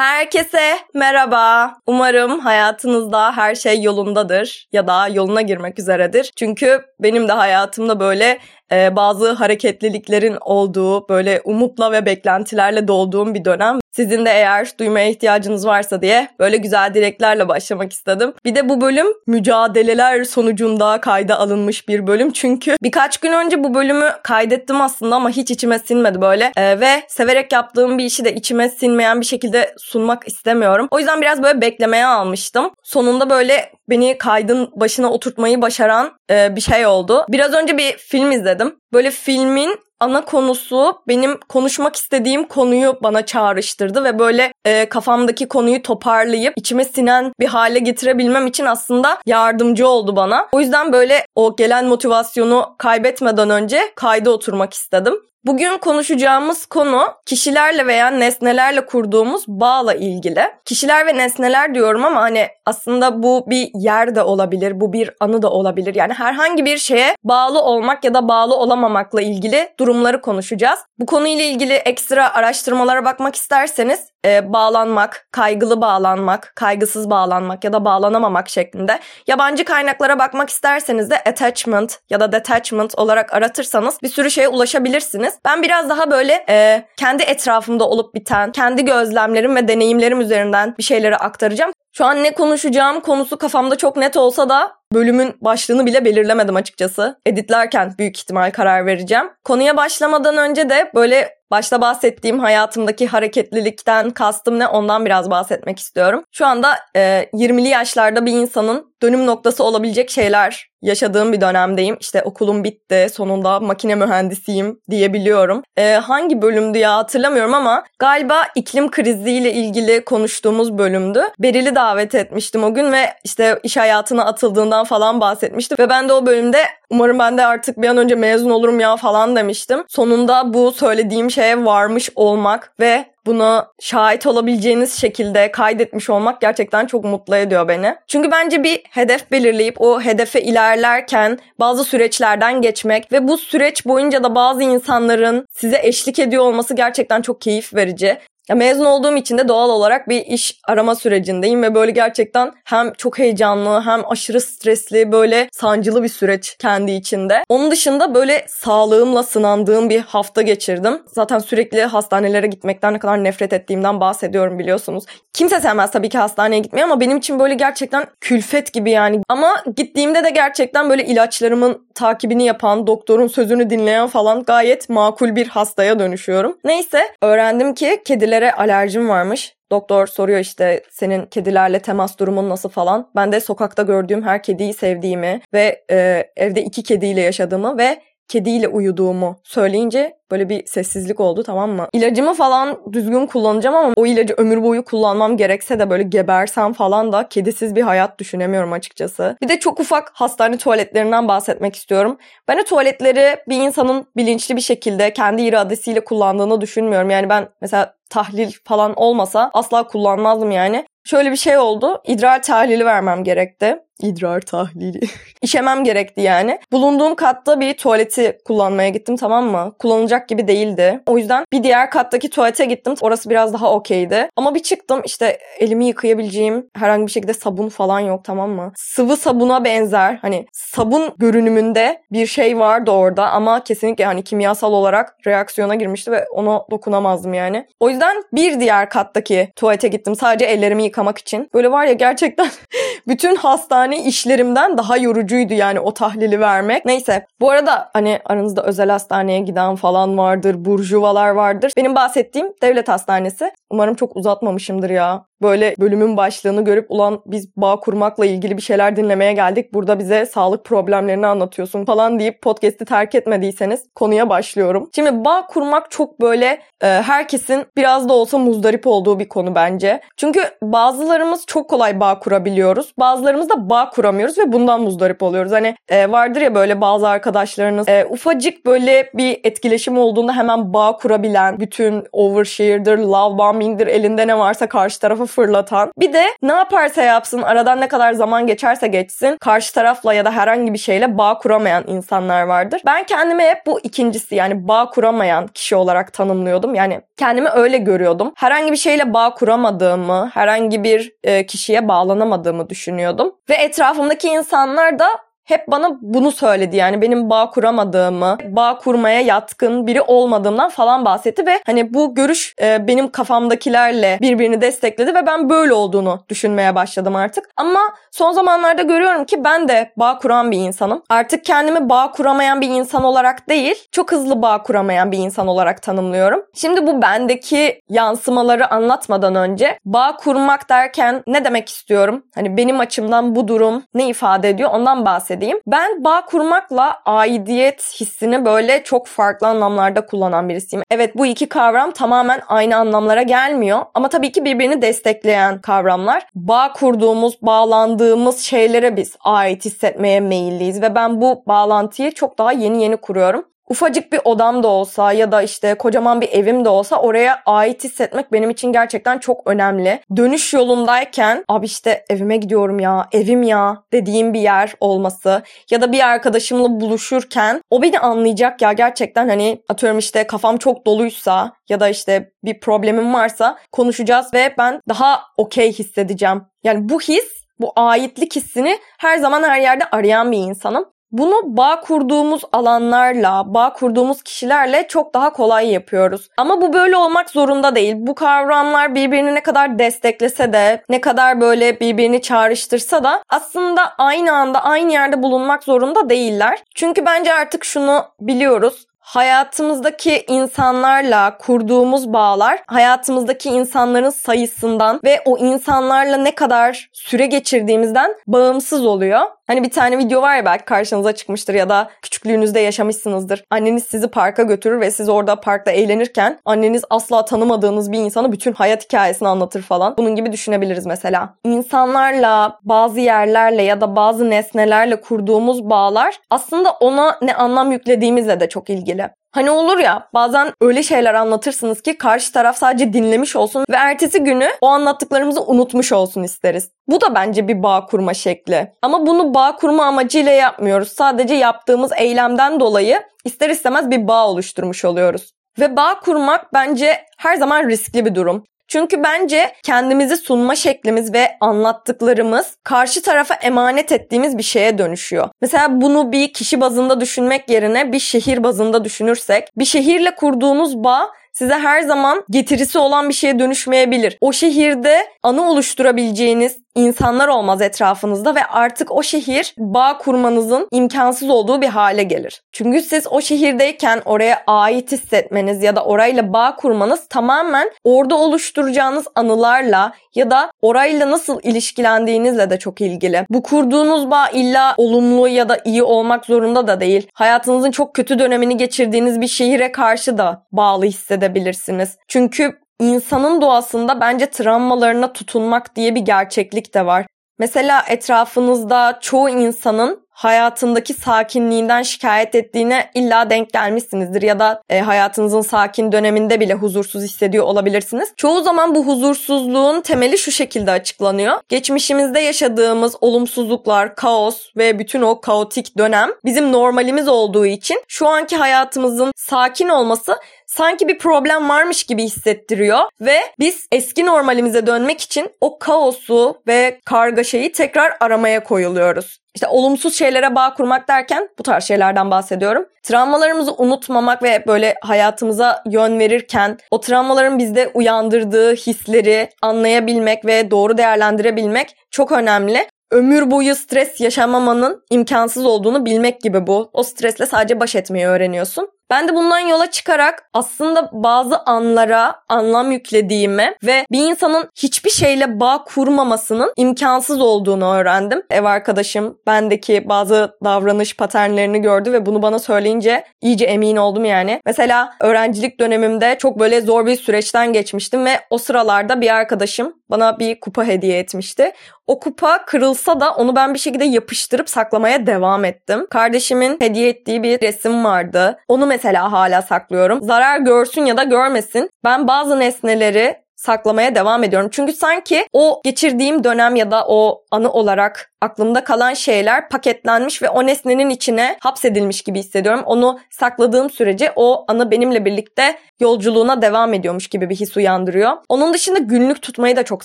Herkese merhaba. Umarım hayatınızda her şey yolundadır ya da yoluna girmek üzeredir. Çünkü benim de hayatımda böyle e, bazı hareketliliklerin olduğu, böyle umutla ve beklentilerle dolduğum bir dönem. Sizin de eğer duymaya ihtiyacınız varsa diye böyle güzel dileklerle başlamak istedim. Bir de bu bölüm mücadeleler sonucunda kayda alınmış bir bölüm. Çünkü birkaç gün önce bu bölümü kaydettim aslında ama hiç içime sinmedi böyle. E, ve severek yaptığım bir işi de içime sinmeyen bir şekilde sunmak istemiyorum. O yüzden biraz böyle beklemeye almıştım. Sonunda böyle beni kaydın başına oturtmayı başaran e, bir şey oldu. Biraz önce bir film izledim. Böyle filmin ana konusu benim konuşmak istediğim konuyu bana çağrıştırdı ve böyle e, kafamdaki konuyu toparlayıp içime sinen bir hale getirebilmem için aslında yardımcı oldu bana. O yüzden böyle o gelen motivasyonu kaybetmeden önce kayda oturmak istedim. Bugün konuşacağımız konu kişilerle veya nesnelerle kurduğumuz bağla ilgili. Kişiler ve nesneler diyorum ama hani aslında bu bir yer de olabilir, bu bir anı da olabilir. Yani herhangi bir şeye bağlı olmak ya da bağlı olamamakla ilgili durumları konuşacağız. Bu konuyla ilgili ekstra araştırmalara bakmak isterseniz e, bağlanmak, kaygılı bağlanmak, kaygısız bağlanmak ya da bağlanamamak şeklinde. Yabancı kaynaklara bakmak isterseniz de attachment ya da detachment olarak aratırsanız bir sürü şeye ulaşabilirsiniz. Ben biraz daha böyle e, kendi etrafımda olup biten, kendi gözlemlerim ve deneyimlerim üzerinden bir şeyleri aktaracağım. Şu an ne konuşacağım konusu kafamda çok net olsa da bölümün başlığını bile belirlemedim açıkçası. Editlerken büyük ihtimal karar vereceğim. Konuya başlamadan önce de böyle başta bahsettiğim hayatımdaki hareketlilikten kastım ne ondan biraz bahsetmek istiyorum. Şu anda e, 20'li yaşlarda bir insanın dönüm noktası olabilecek şeyler yaşadığım bir dönemdeyim. İşte okulum bitti, sonunda makine mühendisiyim diyebiliyorum. Ee, hangi bölümdü ya hatırlamıyorum ama galiba iklim kriziyle ilgili konuştuğumuz bölümdü. Beril'i davet etmiştim o gün ve işte iş hayatına atıldığından falan bahsetmişti. Ve ben de o bölümde umarım ben de artık bir an önce mezun olurum ya falan demiştim. Sonunda bu söylediğim şeye varmış olmak ve bunu şahit olabileceğiniz şekilde kaydetmiş olmak gerçekten çok mutlu ediyor beni. Çünkü bence bir hedef belirleyip o hedefe ilerlerken bazı süreçlerden geçmek ve bu süreç boyunca da bazı insanların size eşlik ediyor olması gerçekten çok keyif verici. Ya mezun olduğum için de doğal olarak bir iş arama sürecindeyim ve böyle gerçekten hem çok heyecanlı hem aşırı stresli böyle sancılı bir süreç kendi içinde. Onun dışında böyle sağlığımla sınandığım bir hafta geçirdim. Zaten sürekli hastanelere gitmekten ne kadar nefret ettiğimden bahsediyorum biliyorsunuz. Kimse sevmez tabii ki hastaneye gitmeyi ama benim için böyle gerçekten külfet gibi yani. Ama gittiğimde de gerçekten böyle ilaçlarımın takibini yapan, doktorun sözünü dinleyen falan gayet makul bir hastaya dönüşüyorum. Neyse öğrendim ki kediler kedilere alerjim varmış. Doktor soruyor işte senin kedilerle temas durumun nasıl falan. Ben de sokakta gördüğüm her kediyi sevdiğimi ve e, evde iki kediyle yaşadığımı ve kediyle uyuduğumu söyleyince böyle bir sessizlik oldu tamam mı? İlacımı falan düzgün kullanacağım ama o ilacı ömür boyu kullanmam gerekse de böyle gebersem falan da kedisiz bir hayat düşünemiyorum açıkçası. Bir de çok ufak hastane tuvaletlerinden bahsetmek istiyorum. Ben o tuvaletleri bir insanın bilinçli bir şekilde kendi iradesiyle kullandığını düşünmüyorum. Yani ben mesela tahlil falan olmasa asla kullanmazdım yani. Şöyle bir şey oldu. İdrar tahlili vermem gerekti. İdrar tahlili. İşemem gerekti yani. Bulunduğum katta bir tuvaleti kullanmaya gittim tamam mı? Kullanılacak gibi değildi. O yüzden bir diğer kattaki tuvalete gittim. Orası biraz daha okeydi. Ama bir çıktım işte elimi yıkayabileceğim herhangi bir şekilde sabun falan yok tamam mı? Sıvı sabuna benzer hani sabun görünümünde bir şey vardı orada ama kesinlikle hani kimyasal olarak reaksiyona girmişti ve ona dokunamazdım yani. O yüzden bir diğer kattaki tuvalete gittim sadece ellerimi yıkamak için. Böyle var ya gerçekten bütün hastane işlerimden daha yorucuydu yani o tahlili vermek. Neyse bu arada hani aranızda özel hastaneye giden falan vardır, burjuvalar vardır. Benim bahsettiğim devlet hastanesi. Umarım çok uzatmamışımdır ya. Böyle bölümün başlığını görüp ulan biz bağ kurmakla ilgili bir şeyler dinlemeye geldik. Burada bize sağlık problemlerini anlatıyorsun falan deyip podcast'i terk etmediyseniz konuya başlıyorum. Şimdi bağ kurmak çok böyle e, herkesin biraz da olsa muzdarip olduğu bir konu bence. Çünkü bazılarımız çok kolay bağ kurabiliyoruz. Bazılarımız da bağ kuramıyoruz ve bundan muzdarip oluyoruz. Hani e, vardır ya böyle bazı arkadaşlarınız e, ufacık böyle bir etkileşim olduğunda hemen bağ kurabilen, bütün overshare'dır, love bombing'dir, elinde ne varsa karşı tarafa fırlatan. Bir de ne yaparsa yapsın, aradan ne kadar zaman geçerse geçsin, karşı tarafla ya da herhangi bir şeyle bağ kuramayan insanlar vardır. Ben kendimi hep bu ikincisi yani bağ kuramayan kişi olarak tanımlıyordum. Yani kendimi öyle görüyordum. Herhangi bir şeyle bağ kuramadığımı, herhangi bir e, kişiye bağlanamadığımı düşünüyordum. Ve etrafımdaki insanlar da hep bana bunu söyledi yani benim bağ kuramadığımı, bağ kurmaya yatkın biri olmadığımdan falan bahsetti ve hani bu görüş e, benim kafamdakilerle birbirini destekledi ve ben böyle olduğunu düşünmeye başladım artık. Ama son zamanlarda görüyorum ki ben de bağ kuran bir insanım. Artık kendimi bağ kuramayan bir insan olarak değil, çok hızlı bağ kuramayan bir insan olarak tanımlıyorum. Şimdi bu bendeki yansımaları anlatmadan önce bağ kurmak derken ne demek istiyorum? Hani benim açımdan bu durum ne ifade ediyor ondan bahsedeyim bahsedeyim. Ben bağ kurmakla aidiyet hissini böyle çok farklı anlamlarda kullanan birisiyim. Evet bu iki kavram tamamen aynı anlamlara gelmiyor ama tabii ki birbirini destekleyen kavramlar. Bağ kurduğumuz, bağlandığımız şeylere biz ait hissetmeye meyilliyiz ve ben bu bağlantıyı çok daha yeni yeni kuruyorum ufacık bir odam da olsa ya da işte kocaman bir evim de olsa oraya ait hissetmek benim için gerçekten çok önemli. Dönüş yolundayken abi işte evime gidiyorum ya, evim ya dediğim bir yer olması ya da bir arkadaşımla buluşurken o beni anlayacak ya gerçekten hani atıyorum işte kafam çok doluysa ya da işte bir problemim varsa konuşacağız ve ben daha okey hissedeceğim. Yani bu his bu aitlik hissini her zaman her yerde arayan bir insanım. Bunu bağ kurduğumuz alanlarla, bağ kurduğumuz kişilerle çok daha kolay yapıyoruz. Ama bu böyle olmak zorunda değil. Bu kavramlar birbirini ne kadar desteklese de, ne kadar böyle birbirini çağrıştırsa da aslında aynı anda aynı yerde bulunmak zorunda değiller. Çünkü bence artık şunu biliyoruz hayatımızdaki insanlarla kurduğumuz bağlar hayatımızdaki insanların sayısından ve o insanlarla ne kadar süre geçirdiğimizden bağımsız oluyor. Hani bir tane video var ya belki karşınıza çıkmıştır ya da küçüklüğünüzde yaşamışsınızdır. Anneniz sizi parka götürür ve siz orada parkta eğlenirken anneniz asla tanımadığınız bir insana bütün hayat hikayesini anlatır falan. Bunun gibi düşünebiliriz mesela. İnsanlarla, bazı yerlerle ya da bazı nesnelerle kurduğumuz bağlar aslında ona ne anlam yüklediğimizle de çok ilgili. Hani olur ya bazen öyle şeyler anlatırsınız ki karşı taraf sadece dinlemiş olsun ve ertesi günü o anlattıklarımızı unutmuş olsun isteriz. Bu da bence bir bağ kurma şekli. Ama bunu bağ kurma amacıyla yapmıyoruz. Sadece yaptığımız eylemden dolayı ister istemez bir bağ oluşturmuş oluyoruz. Ve bağ kurmak bence her zaman riskli bir durum. Çünkü bence kendimizi sunma şeklimiz ve anlattıklarımız karşı tarafa emanet ettiğimiz bir şeye dönüşüyor. Mesela bunu bir kişi bazında düşünmek yerine bir şehir bazında düşünürsek, bir şehirle kurduğunuz bağ size her zaman getirisi olan bir şeye dönüşmeyebilir. O şehirde anı oluşturabileceğiniz insanlar olmaz etrafınızda ve artık o şehir bağ kurmanızın imkansız olduğu bir hale gelir. Çünkü siz o şehirdeyken oraya ait hissetmeniz ya da orayla bağ kurmanız tamamen orada oluşturacağınız anılarla ya da orayla nasıl ilişkilendiğinizle de çok ilgili. Bu kurduğunuz bağ illa olumlu ya da iyi olmak zorunda da değil. Hayatınızın çok kötü dönemini geçirdiğiniz bir şehire karşı da bağlı hissedebilirsiniz. Çünkü insanın doğasında bence travmalarına tutunmak diye bir gerçeklik de var. Mesela etrafınızda çoğu insanın hayatındaki sakinliğinden şikayet ettiğine illa denk gelmişsinizdir ya da e, hayatınızın sakin döneminde bile huzursuz hissediyor olabilirsiniz. Çoğu zaman bu huzursuzluğun temeli şu şekilde açıklanıyor. Geçmişimizde yaşadığımız olumsuzluklar, kaos ve bütün o kaotik dönem bizim normalimiz olduğu için şu anki hayatımızın sakin olması sanki bir problem varmış gibi hissettiriyor ve biz eski normalimize dönmek için o kaosu ve kargaşayı tekrar aramaya koyuluyoruz. İşte olumsuz şeylere bağ kurmak derken bu tarz şeylerden bahsediyorum. Travmalarımızı unutmamak ve böyle hayatımıza yön verirken o travmaların bizde uyandırdığı hisleri anlayabilmek ve doğru değerlendirebilmek çok önemli ömür boyu stres yaşamamanın imkansız olduğunu bilmek gibi bu. O stresle sadece baş etmeyi öğreniyorsun. Ben de bundan yola çıkarak aslında bazı anlara anlam yüklediğimi ve bir insanın hiçbir şeyle bağ kurmamasının imkansız olduğunu öğrendim. Ev arkadaşım bendeki bazı davranış paternlerini gördü ve bunu bana söyleyince iyice emin oldum yani. Mesela öğrencilik dönemimde çok böyle zor bir süreçten geçmiştim ve o sıralarda bir arkadaşım bana bir kupa hediye etmişti. O kupa kırılsa da onu ben bir şekilde yapıştırıp saklamaya devam ettim. Kardeşimin hediye ettiği bir resim vardı. Onu hala saklıyorum. Zarar görsün ya da görmesin. Ben bazı nesneleri saklamaya devam ediyorum. Çünkü sanki o geçirdiğim dönem ya da o anı olarak aklımda kalan şeyler paketlenmiş ve o nesnenin içine hapsedilmiş gibi hissediyorum. Onu sakladığım sürece o anı benimle birlikte yolculuğuna devam ediyormuş gibi bir his uyandırıyor. Onun dışında günlük tutmayı da çok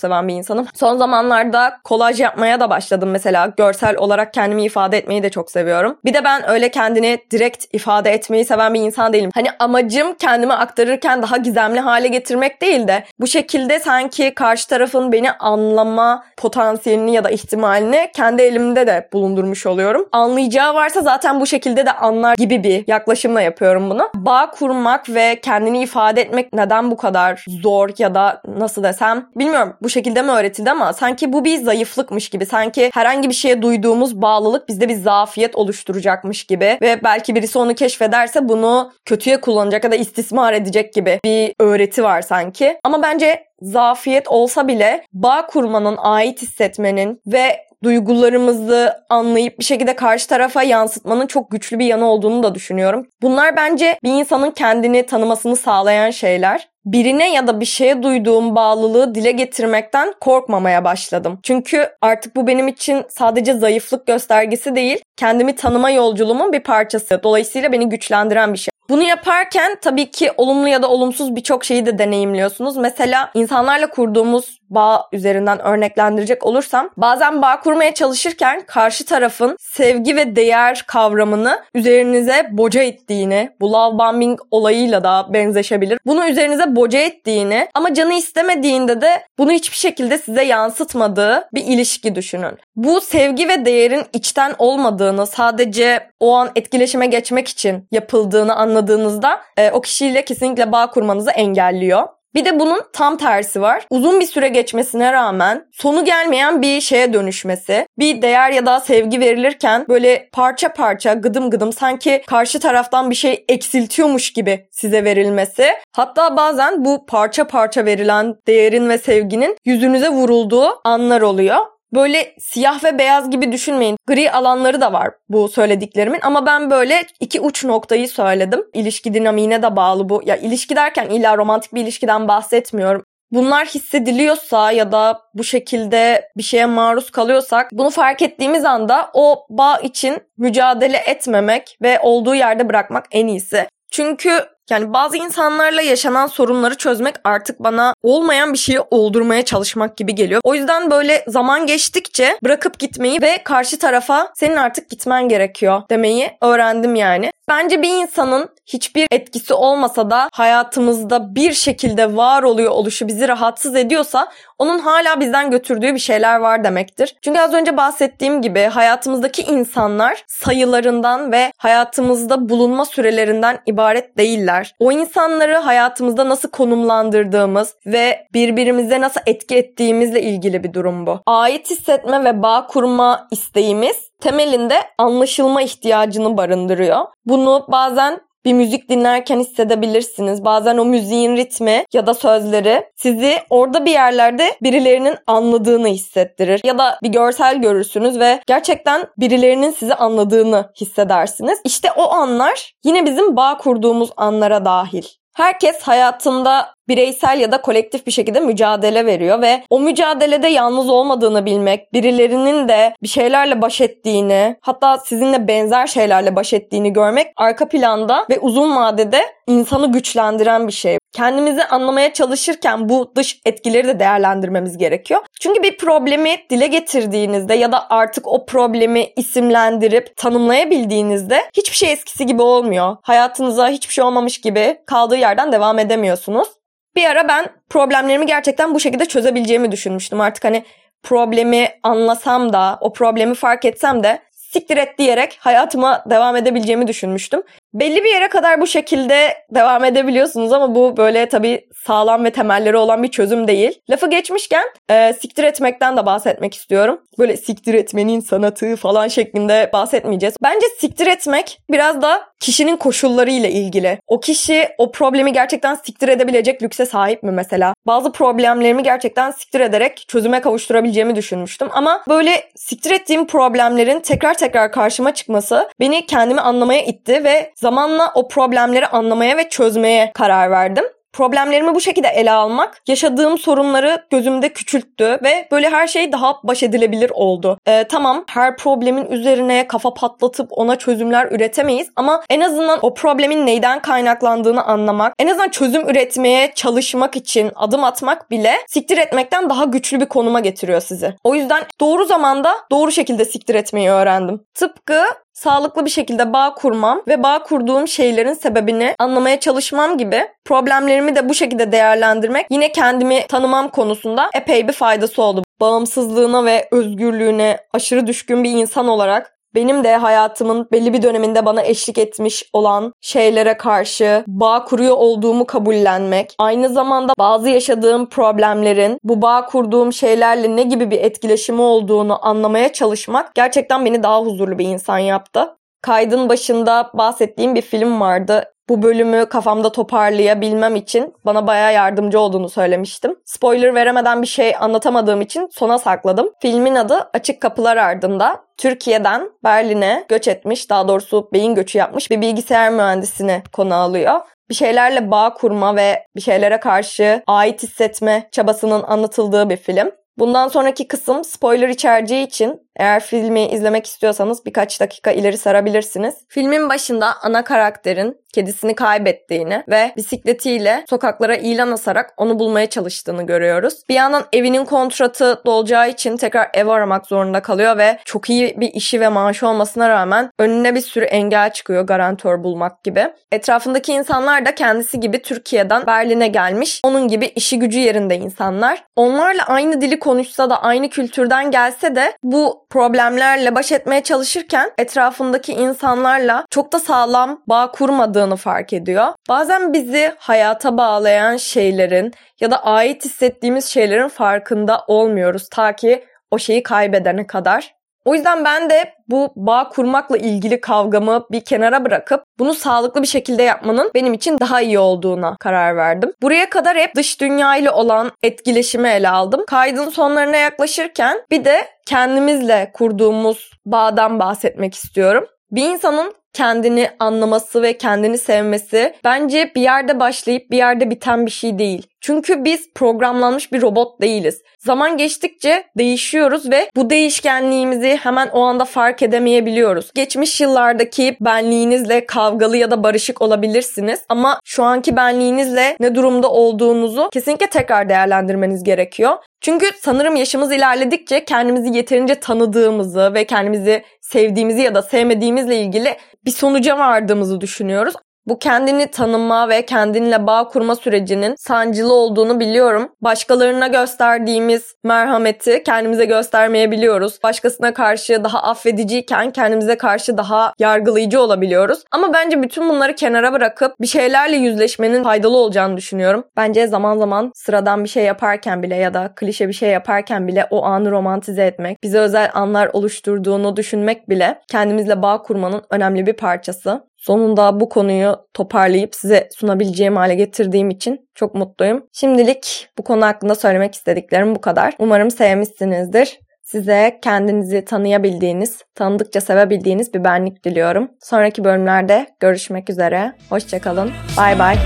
seven bir insanım. Son zamanlarda kolaj yapmaya da başladım mesela. Görsel olarak kendimi ifade etmeyi de çok seviyorum. Bir de ben öyle kendini direkt ifade etmeyi seven bir insan değilim. Hani amacım kendimi aktarırken daha gizemli hale getirmek değil de bu şekilde sanki karşı tarafın beni anlama potansiyelini ya da ihtimalini kendi elimde de bulundurmuş oluyorum. Anlayacağı varsa zaten bu şekilde de anlar gibi bir yaklaşımla yapıyorum bunu. Bağ kurmak ve kendini ifade etmek neden bu kadar zor ya da nasıl desem bilmiyorum bu şekilde mi öğretildi ama sanki bu bir zayıflıkmış gibi. Sanki herhangi bir şeye duyduğumuz bağlılık bizde bir zafiyet oluşturacakmış gibi ve belki birisi onu keşfederse bunu kötüye kullanacak ya da istismar edecek gibi bir öğreti var sanki. Ama bence zafiyet olsa bile bağ kurmanın, ait hissetmenin ve duygularımızı anlayıp bir şekilde karşı tarafa yansıtmanın çok güçlü bir yanı olduğunu da düşünüyorum. Bunlar bence bir insanın kendini tanımasını sağlayan şeyler birine ya da bir şeye duyduğum bağlılığı dile getirmekten korkmamaya başladım. Çünkü artık bu benim için sadece zayıflık göstergesi değil, kendimi tanıma yolculuğumun bir parçası. Dolayısıyla beni güçlendiren bir şey. Bunu yaparken tabii ki olumlu ya da olumsuz birçok şeyi de deneyimliyorsunuz. Mesela insanlarla kurduğumuz bağ üzerinden örneklendirecek olursam bazen bağ kurmaya çalışırken karşı tarafın sevgi ve değer kavramını üzerinize boca ettiğini, bu love bombing olayıyla da benzeşebilir. Bunu üzerinize boca ettiğini ama canı istemediğinde de bunu hiçbir şekilde size yansıtmadığı bir ilişki düşünün. Bu sevgi ve değerin içten olmadığını, sadece o an etkileşime geçmek için yapıldığını anladığınızda e, o kişiyle kesinlikle bağ kurmanızı engelliyor. Bir de bunun tam tersi var. Uzun bir süre geçmesine rağmen sonu gelmeyen bir şeye dönüşmesi. Bir değer ya da sevgi verilirken böyle parça parça gıdım gıdım sanki karşı taraftan bir şey eksiltiyormuş gibi size verilmesi. Hatta bazen bu parça parça verilen değerin ve sevginin yüzünüze vurulduğu anlar oluyor. Böyle siyah ve beyaz gibi düşünmeyin. Gri alanları da var bu söylediklerimin ama ben böyle iki uç noktayı söyledim. İlişki dinamiğine de bağlı bu. Ya ilişki derken illa romantik bir ilişkiden bahsetmiyorum. Bunlar hissediliyorsa ya da bu şekilde bir şeye maruz kalıyorsak bunu fark ettiğimiz anda o bağ için mücadele etmemek ve olduğu yerde bırakmak en iyisi. Çünkü yani bazı insanlarla yaşanan sorunları çözmek artık bana olmayan bir şeyi oldurmaya çalışmak gibi geliyor. O yüzden böyle zaman geçtikçe bırakıp gitmeyi ve karşı tarafa senin artık gitmen gerekiyor demeyi öğrendim yani. Bence bir insanın hiçbir etkisi olmasa da hayatımızda bir şekilde var oluyor oluşu bizi rahatsız ediyorsa onun hala bizden götürdüğü bir şeyler var demektir. Çünkü az önce bahsettiğim gibi hayatımızdaki insanlar sayılarından ve hayatımızda bulunma sürelerinden ibaret değiller. O insanları hayatımızda nasıl konumlandırdığımız ve birbirimize nasıl etki ettiğimizle ilgili bir durum bu. Ait hissetme ve bağ kurma isteğimiz temelinde anlaşılma ihtiyacını barındırıyor. Bunu bazen bir müzik dinlerken hissedebilirsiniz. Bazen o müziğin ritmi ya da sözleri sizi orada bir yerlerde birilerinin anladığını hissettirir. Ya da bir görsel görürsünüz ve gerçekten birilerinin sizi anladığını hissedersiniz. İşte o anlar yine bizim bağ kurduğumuz anlara dahil. Herkes hayatında bireysel ya da kolektif bir şekilde mücadele veriyor ve o mücadelede yalnız olmadığını bilmek, birilerinin de bir şeylerle baş ettiğini, hatta sizinle benzer şeylerle baş ettiğini görmek arka planda ve uzun vadede insanı güçlendiren bir şey. Kendimizi anlamaya çalışırken bu dış etkileri de değerlendirmemiz gerekiyor. Çünkü bir problemi dile getirdiğinizde ya da artık o problemi isimlendirip tanımlayabildiğinizde hiçbir şey eskisi gibi olmuyor. Hayatınıza hiçbir şey olmamış gibi kaldığı yerden devam edemiyorsunuz. Bir ara ben problemlerimi gerçekten bu şekilde çözebileceğimi düşünmüştüm. Artık hani problemi anlasam da, o problemi fark etsem de siktir et diyerek hayatıma devam edebileceğimi düşünmüştüm. Belli bir yere kadar bu şekilde devam edebiliyorsunuz ama bu böyle tabii sağlam ve temelleri olan bir çözüm değil. Lafı geçmişken e, siktir etmekten de bahsetmek istiyorum. Böyle siktir etmenin sanatı falan şeklinde bahsetmeyeceğiz. Bence siktir etmek biraz da kişinin koşulları ile ilgili. O kişi o problemi gerçekten siktir edebilecek lükse sahip mi mesela? Bazı problemlerimi gerçekten siktir ederek çözüme kavuşturabileceğimi düşünmüştüm. Ama böyle siktir ettiğim problemlerin tekrar tekrar karşıma çıkması beni kendimi anlamaya itti ve zamanla o problemleri anlamaya ve çözmeye karar verdim. Problemlerimi bu şekilde ele almak yaşadığım sorunları gözümde küçülttü ve böyle her şey daha baş edilebilir oldu. Ee, tamam her problemin üzerine kafa patlatıp ona çözümler üretemeyiz ama en azından o problemin neyden kaynaklandığını anlamak, en azından çözüm üretmeye çalışmak için adım atmak bile siktir etmekten daha güçlü bir konuma getiriyor sizi. O yüzden doğru zamanda doğru şekilde siktir etmeyi öğrendim. Tıpkı sağlıklı bir şekilde bağ kurmam ve bağ kurduğum şeylerin sebebini anlamaya çalışmam gibi problemlerimi de bu şekilde değerlendirmek yine kendimi tanımam konusunda epey bir faydası oldu. Bağımsızlığına ve özgürlüğüne aşırı düşkün bir insan olarak benim de hayatımın belli bir döneminde bana eşlik etmiş olan şeylere karşı bağ kuruyor olduğumu kabullenmek, aynı zamanda bazı yaşadığım problemlerin bu bağ kurduğum şeylerle ne gibi bir etkileşimi olduğunu anlamaya çalışmak gerçekten beni daha huzurlu bir insan yaptı. Kaydın başında bahsettiğim bir film vardı bu bölümü kafamda toparlayabilmem için bana bayağı yardımcı olduğunu söylemiştim. Spoiler veremeden bir şey anlatamadığım için sona sakladım. Filmin adı Açık Kapılar Ardında. Türkiye'den Berlin'e göç etmiş, daha doğrusu beyin göçü yapmış bir bilgisayar mühendisini konu alıyor bir şeylerle bağ kurma ve bir şeylere karşı ait hissetme çabasının anlatıldığı bir film. Bundan sonraki kısım spoiler içereceği için eğer filmi izlemek istiyorsanız birkaç dakika ileri sarabilirsiniz. Filmin başında ana karakterin kedisini kaybettiğini ve bisikletiyle sokaklara ilan asarak onu bulmaya çalıştığını görüyoruz. Bir yandan evinin kontratı dolacağı için tekrar ev aramak zorunda kalıyor ve çok iyi bir işi ve maaşı olmasına rağmen önüne bir sürü engel çıkıyor garantör bulmak gibi. Etrafındaki insanlar da kendisi gibi Türkiye'den Berlin'e gelmiş. Onun gibi işi gücü yerinde insanlar. Onlarla aynı dili konuşsa da aynı kültürden gelse de bu problemlerle baş etmeye çalışırken etrafındaki insanlarla çok da sağlam bağ kurmadığını fark ediyor. Bazen bizi hayata bağlayan şeylerin ya da ait hissettiğimiz şeylerin farkında olmuyoruz ta ki o şeyi kaybedene kadar. O yüzden ben de bu bağ kurmakla ilgili kavgamı bir kenara bırakıp bunu sağlıklı bir şekilde yapmanın benim için daha iyi olduğuna karar verdim. Buraya kadar hep dış dünya ile olan etkileşimi ele aldım. Kaydın sonlarına yaklaşırken bir de kendimizle kurduğumuz bağdan bahsetmek istiyorum. Bir insanın kendini anlaması ve kendini sevmesi bence bir yerde başlayıp bir yerde biten bir şey değil. Çünkü biz programlanmış bir robot değiliz. Zaman geçtikçe değişiyoruz ve bu değişkenliğimizi hemen o anda fark edemeyebiliyoruz. Geçmiş yıllardaki benliğinizle kavgalı ya da barışık olabilirsiniz ama şu anki benliğinizle ne durumda olduğunuzu kesinlikle tekrar değerlendirmeniz gerekiyor. Çünkü sanırım yaşımız ilerledikçe kendimizi yeterince tanıdığımızı ve kendimizi sevdiğimizi ya da sevmediğimizle ilgili bir sonuca vardığımızı düşünüyoruz. Bu kendini tanıma ve kendinle bağ kurma sürecinin sancılı olduğunu biliyorum. Başkalarına gösterdiğimiz merhameti kendimize göstermeyebiliyoruz. Başkasına karşı daha affediciyken kendimize karşı daha yargılayıcı olabiliyoruz. Ama bence bütün bunları kenara bırakıp bir şeylerle yüzleşmenin faydalı olacağını düşünüyorum. Bence zaman zaman sıradan bir şey yaparken bile ya da klişe bir şey yaparken bile o anı romantize etmek, bize özel anlar oluşturduğunu düşünmek bile kendimizle bağ kurmanın önemli bir parçası. Sonunda bu konuyu toparlayıp size sunabileceğim hale getirdiğim için çok mutluyum. Şimdilik bu konu hakkında söylemek istediklerim bu kadar. Umarım sevmişsinizdir. Size kendinizi tanıyabildiğiniz, tanıdıkça sevebildiğiniz bir benlik diliyorum. Sonraki bölümlerde görüşmek üzere. Hoşçakalın. Bay bay.